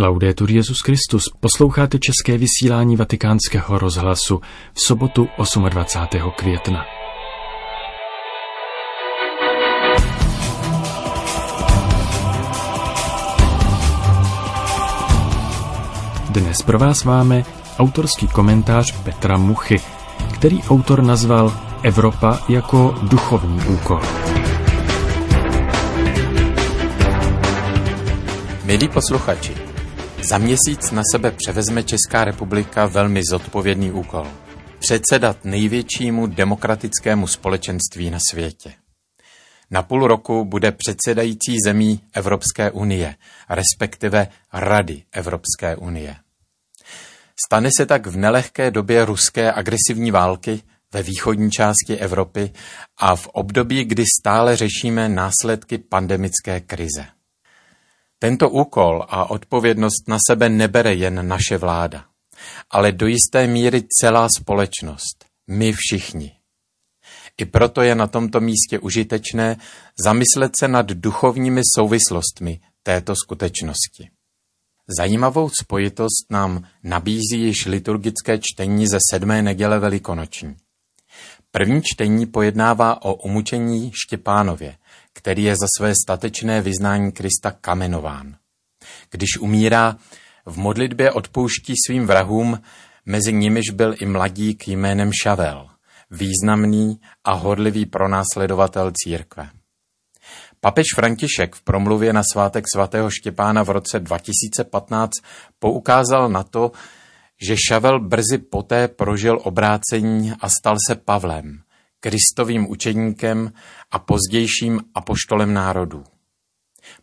Laudetur Jezus Christus. Posloucháte české vysílání Vatikánského rozhlasu v sobotu 28. května. Dnes pro vás máme autorský komentář Petra Muchy, který autor nazval Evropa jako duchovní úkol. Milí posluchači, za měsíc na sebe převezme Česká republika velmi zodpovědný úkol. Předsedat největšímu demokratickému společenství na světě. Na půl roku bude předsedající zemí Evropské unie, respektive Rady Evropské unie. Stane se tak v nelehké době ruské agresivní války ve východní části Evropy a v období, kdy stále řešíme následky pandemické krize. Tento úkol a odpovědnost na sebe nebere jen naše vláda, ale do jisté míry celá společnost, my všichni. I proto je na tomto místě užitečné zamyslet se nad duchovními souvislostmi této skutečnosti. Zajímavou spojitost nám nabízí již liturgické čtení ze sedmé neděle velikonoční. První čtení pojednává o umučení Štěpánově, který je za své statečné vyznání Krista kamenován. Když umírá, v modlitbě odpouští svým vrahům, mezi nimiž byl i mladík jménem Šavel, významný a horlivý pronásledovatel církve. Papež František v promluvě na svátek svatého Štěpána v roce 2015 poukázal na to, že Šavel brzy poté prožil obrácení a stal se Pavlem, Kristovým učeníkem a pozdějším apoštolem národů.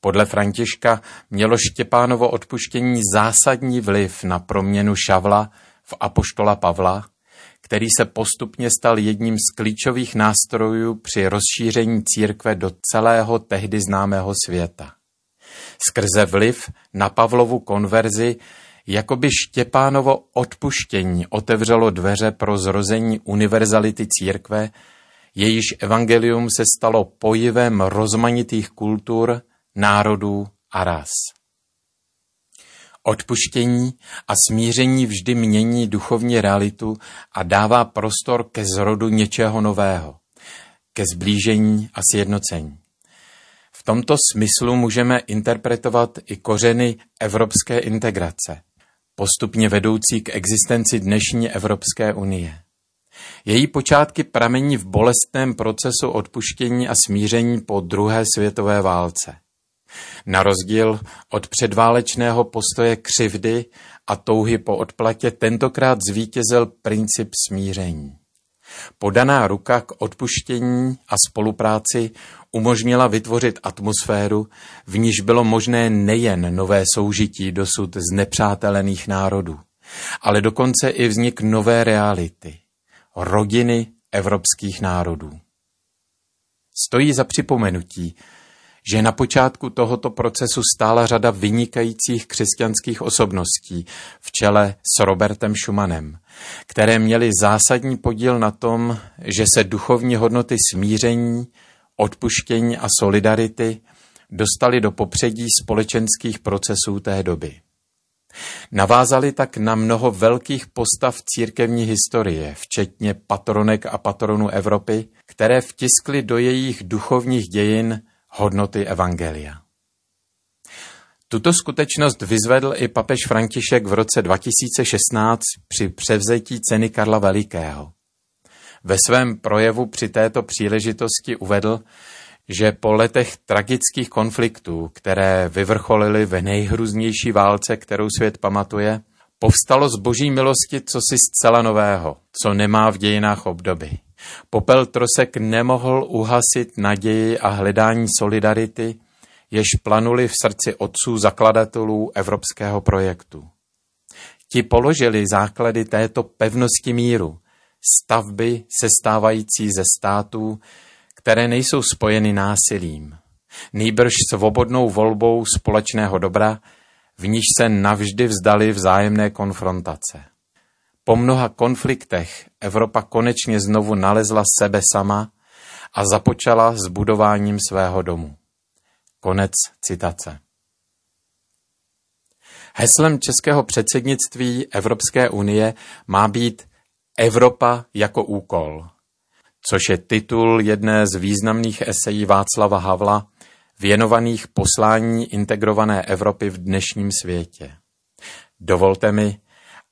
Podle Františka mělo Štěpánovo odpuštění zásadní vliv na proměnu Šavla v apoštola Pavla, který se postupně stal jedním z klíčových nástrojů při rozšíření církve do celého tehdy známého světa. Skrze vliv na Pavlovu konverzi Jakoby Štěpánovo odpuštění otevřelo dveře pro zrození univerzality církve, jejíž evangelium se stalo pojivem rozmanitých kultur, národů a ras. Odpuštění a smíření vždy mění duchovní realitu a dává prostor ke zrodu něčeho nového, ke zblížení a sjednocení. V tomto smyslu můžeme interpretovat i kořeny evropské integrace, postupně vedoucí k existenci dnešní Evropské unie. Její počátky pramení v bolestném procesu odpuštění a smíření po druhé světové válce. Na rozdíl od předválečného postoje křivdy a touhy po odplatě tentokrát zvítězil princip smíření. Podaná ruka k odpuštění a spolupráci umožnila vytvořit atmosféru, v níž bylo možné nejen nové soužití dosud z nepřátelených národů, ale dokonce i vznik nové reality, rodiny evropských národů. Stojí za připomenutí, že na počátku tohoto procesu stála řada vynikajících křesťanských osobností v čele s Robertem Schumannem, které měly zásadní podíl na tom, že se duchovní hodnoty smíření, odpuštění a solidarity dostali do popředí společenských procesů té doby. Navázali tak na mnoho velkých postav církevní historie, včetně patronek a patronů Evropy, které vtiskly do jejich duchovních dějin hodnoty Evangelia. Tuto skutečnost vyzvedl i papež František v roce 2016 při převzetí ceny Karla Velikého. Ve svém projevu při této příležitosti uvedl, že po letech tragických konfliktů, které vyvrcholily ve nejhruznější válce, kterou svět pamatuje, povstalo z boží milosti co si zcela nového, co nemá v dějinách obdoby. Popel trosek nemohl uhasit naději a hledání solidarity, jež planuli v srdci otců zakladatelů evropského projektu. Ti položili základy této pevnosti míru, stavby sestávající ze států, které nejsou spojeny násilím, nýbrž svobodnou volbou společného dobra, v níž se navždy vzdali vzájemné konfrontace. Po mnoha konfliktech Evropa konečně znovu nalezla sebe sama a započala s budováním svého domu. Konec citace. Heslem českého předsednictví Evropské unie má být Evropa jako úkol, což je titul jedné z významných esejí Václava Havla věnovaných poslání integrované Evropy v dnešním světě. Dovolte mi,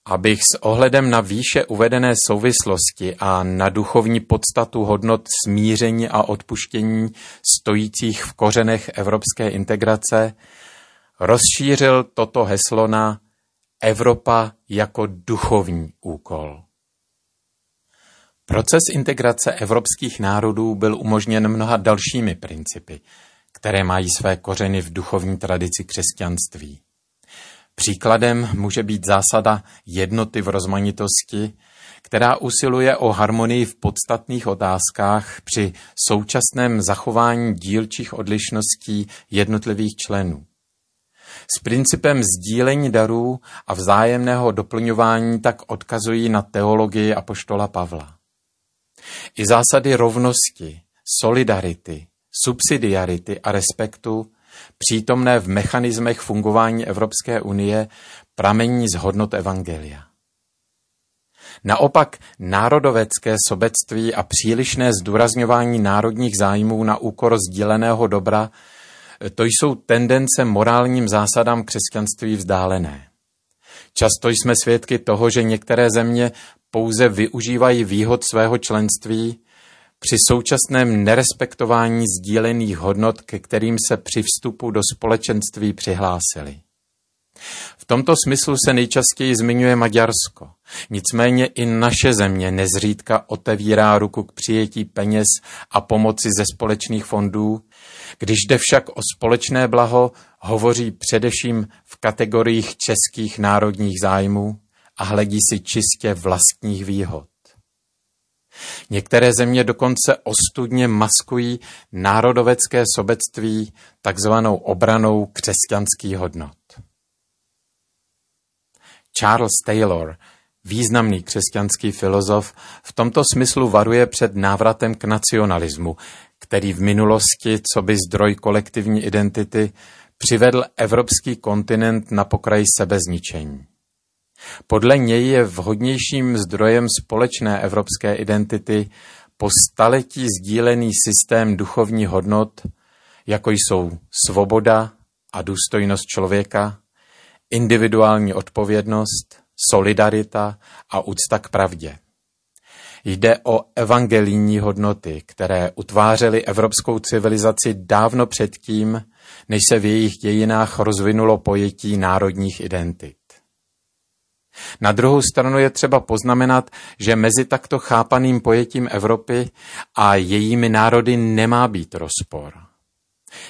abych s ohledem na výše uvedené souvislosti a na duchovní podstatu hodnot smíření a odpuštění stojících v kořenech evropské integrace rozšířil toto heslo na Evropa jako duchovní úkol. Proces integrace evropských národů byl umožněn mnoha dalšími principy, které mají své kořeny v duchovní tradici křesťanství. Příkladem může být zásada jednoty v rozmanitosti, která usiluje o harmonii v podstatných otázkách při současném zachování dílčích odlišností jednotlivých členů. S principem sdílení darů a vzájemného doplňování tak odkazují na teologii apoštola Pavla. I zásady rovnosti, solidarity, subsidiarity a respektu, přítomné v mechanismech fungování Evropské unie, pramení z hodnot Evangelia. Naopak národovecké sobectví a přílišné zdůrazňování národních zájmů na úkor sdíleného dobra, to jsou tendence morálním zásadám křesťanství vzdálené. Často jsme svědky toho, že některé země pouze využívají výhod svého členství při současném nerespektování sdílených hodnot, ke kterým se při vstupu do společenství přihlásili. V tomto smyslu se nejčastěji zmiňuje Maďarsko. Nicméně i naše země nezřídka otevírá ruku k přijetí peněz a pomoci ze společných fondů, když jde však o společné blaho, hovoří především v kategoriích českých národních zájmů a hledí si čistě vlastních výhod. Některé země dokonce ostudně maskují národovecké sobectví takzvanou obranou křesťanských hodnot. Charles Taylor, významný křesťanský filozof, v tomto smyslu varuje před návratem k nacionalismu, který v minulosti, co by zdroj kolektivní identity, přivedl evropský kontinent na pokraj sebezničení. Podle něj je vhodnějším zdrojem společné evropské identity po staletí sdílený systém duchovní hodnot, jako jsou svoboda a důstojnost člověka, individuální odpovědnost, solidarita a úcta k pravdě. Jde o evangelijní hodnoty, které utvářely evropskou civilizaci dávno předtím, než se v jejich dějinách rozvinulo pojetí národních identit. Na druhou stranu je třeba poznamenat, že mezi takto chápaným pojetím Evropy a jejími národy nemá být rozpor.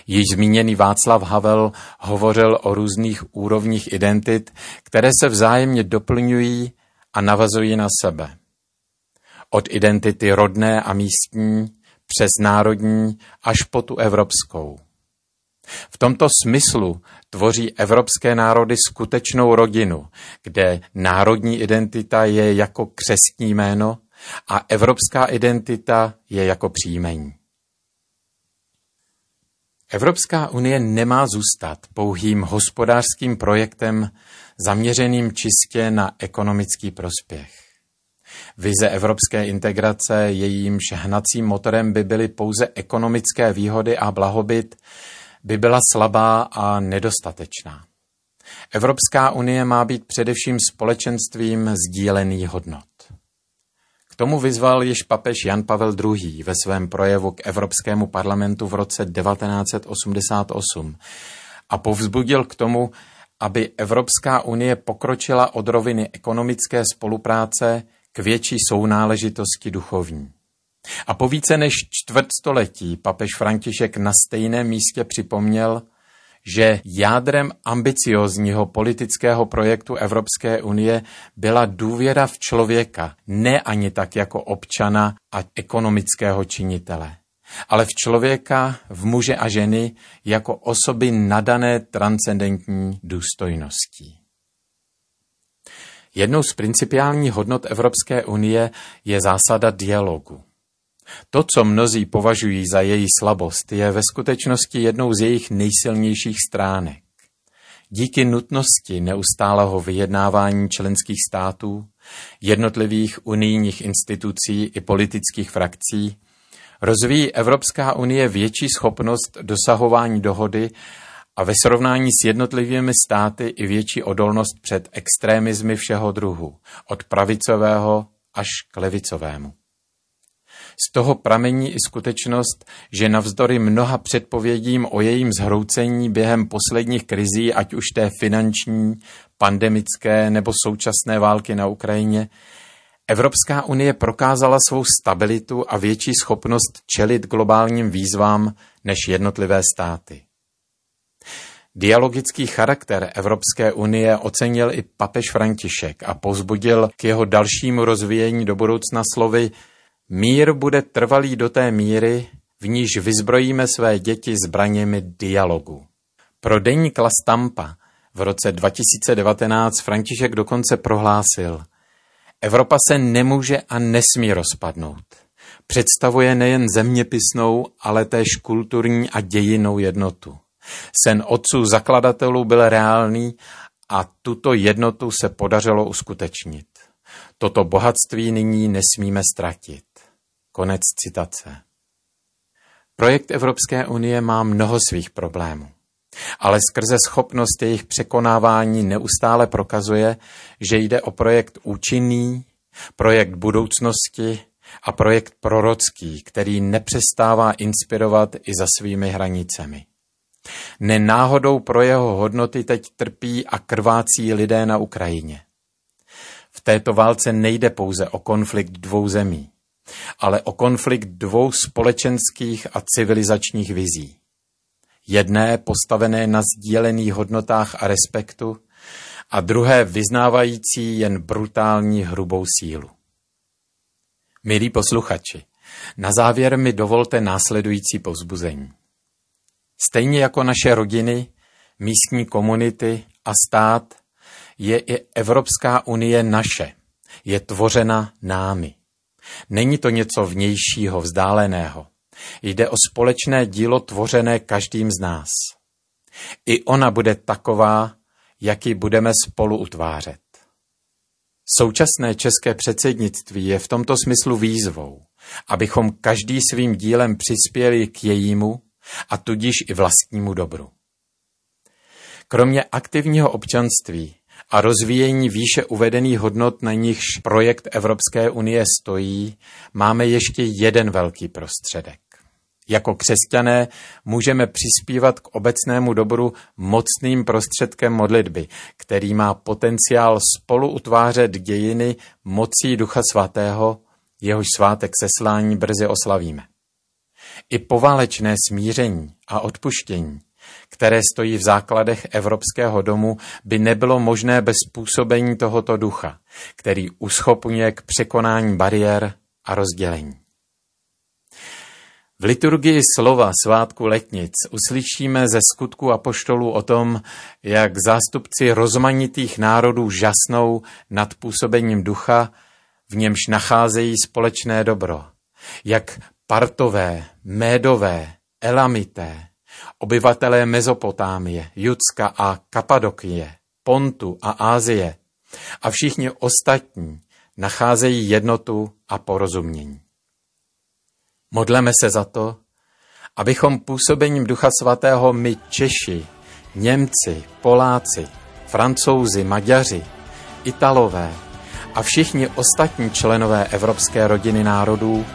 Již zmíněný Václav Havel hovořil o různých úrovních identit, které se vzájemně doplňují a navazují na sebe. Od identity rodné a místní přes národní až po tu evropskou. V tomto smyslu tvoří evropské národy skutečnou rodinu, kde národní identita je jako křestní jméno a evropská identita je jako příjmení. Evropská unie nemá zůstat pouhým hospodářským projektem zaměřeným čistě na ekonomický prospěch. Vize evropské integrace, jejímž hnacím motorem by byly pouze ekonomické výhody a blahobyt, by byla slabá a nedostatečná. Evropská unie má být především společenstvím sdílených hodnot. K tomu vyzval již papež Jan Pavel II. ve svém projevu k Evropskému parlamentu v roce 1988 a povzbudil k tomu, aby Evropská unie pokročila od roviny ekonomické spolupráce k větší sounáležitosti duchovní. A po více než čtvrtstoletí papež František na stejném místě připomněl, že jádrem ambiciozního politického projektu Evropské unie byla důvěra v člověka, ne ani tak jako občana a ekonomického činitele, ale v člověka, v muže a ženy jako osoby nadané transcendentní důstojností. Jednou z principiálních hodnot Evropské unie je zásada dialogu. To, co mnozí považují za její slabost, je ve skutečnosti jednou z jejich nejsilnějších stránek. Díky nutnosti neustálého vyjednávání členských států, jednotlivých unijních institucí i politických frakcí rozvíjí Evropská unie větší schopnost dosahování dohody a ve srovnání s jednotlivými státy i větší odolnost před extrémizmy všeho druhu, od pravicového až k levicovému. Z toho pramení i skutečnost, že navzdory mnoha předpovědím o jejím zhroucení během posledních krizí, ať už té finanční, pandemické nebo současné války na Ukrajině, Evropská unie prokázala svou stabilitu a větší schopnost čelit globálním výzvám než jednotlivé státy. Dialogický charakter Evropské unie ocenil i papež František a pozbudil k jeho dalšímu rozvíjení do budoucna slovy Mír bude trvalý do té míry, v níž vyzbrojíme své děti zbraněmi dialogu. Pro deník La Stampa v roce 2019 František dokonce prohlásil Evropa se nemůže a nesmí rozpadnout. Představuje nejen zeměpisnou, ale též kulturní a dějinou jednotu. Sen otců zakladatelů byl reálný a tuto jednotu se podařilo uskutečnit. Toto bohatství nyní nesmíme ztratit. Konec citace. Projekt Evropské unie má mnoho svých problémů, ale skrze schopnost jejich překonávání neustále prokazuje, že jde o projekt účinný, projekt budoucnosti a projekt prorocký, který nepřestává inspirovat i za svými hranicemi. Nenáhodou pro jeho hodnoty teď trpí a krvácí lidé na Ukrajině. V této válce nejde pouze o konflikt dvou zemí, ale o konflikt dvou společenských a civilizačních vizí. Jedné postavené na sdílených hodnotách a respektu a druhé vyznávající jen brutální hrubou sílu. Milí posluchači, na závěr mi dovolte následující povzbuzení. Stejně jako naše rodiny, místní komunity a stát, je i Evropská unie naše. Je tvořena námi. Není to něco vnějšího, vzdáleného. Jde o společné dílo tvořené každým z nás. I ona bude taková, jak ji budeme spolu utvářet. Současné české předsednictví je v tomto smyslu výzvou, abychom každý svým dílem přispěli k jejímu a tudíž i vlastnímu dobru. Kromě aktivního občanství a rozvíjení výše uvedených hodnot, na nichž projekt Evropské unie stojí, máme ještě jeden velký prostředek. Jako křesťané můžeme přispívat k obecnému dobru mocným prostředkem modlitby, který má potenciál spolu utvářet dějiny mocí Ducha Svatého, jehož svátek seslání brzy oslavíme. I poválečné smíření a odpuštění, které stojí v základech Evropského domu, by nebylo možné bez působení tohoto ducha, který uschopňuje k překonání bariér a rozdělení. V liturgii slova svátku letnic uslyšíme ze skutku apoštolů o tom, jak zástupci rozmanitých národů žasnou nad působením ducha, v němž nacházejí společné dobro, jak partové, médové, elamité, obyvatelé Mezopotámie, Judska a Kapadokie, Pontu a Ázie a všichni ostatní nacházejí jednotu a porozumění. Modleme se za to, abychom působením Ducha Svatého my Češi, Němci, Poláci, Francouzi, Maďaři, Italové a všichni ostatní členové Evropské rodiny národů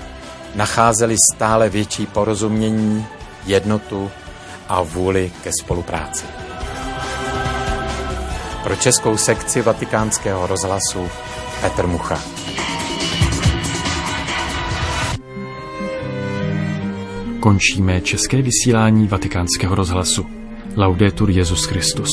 nacházeli stále větší porozumění, jednotu a vůli ke spolupráci. Pro českou sekci vatikánského rozhlasu Petr Mucha. Končíme české vysílání vatikánského rozhlasu. Laudetur Jezus Christus.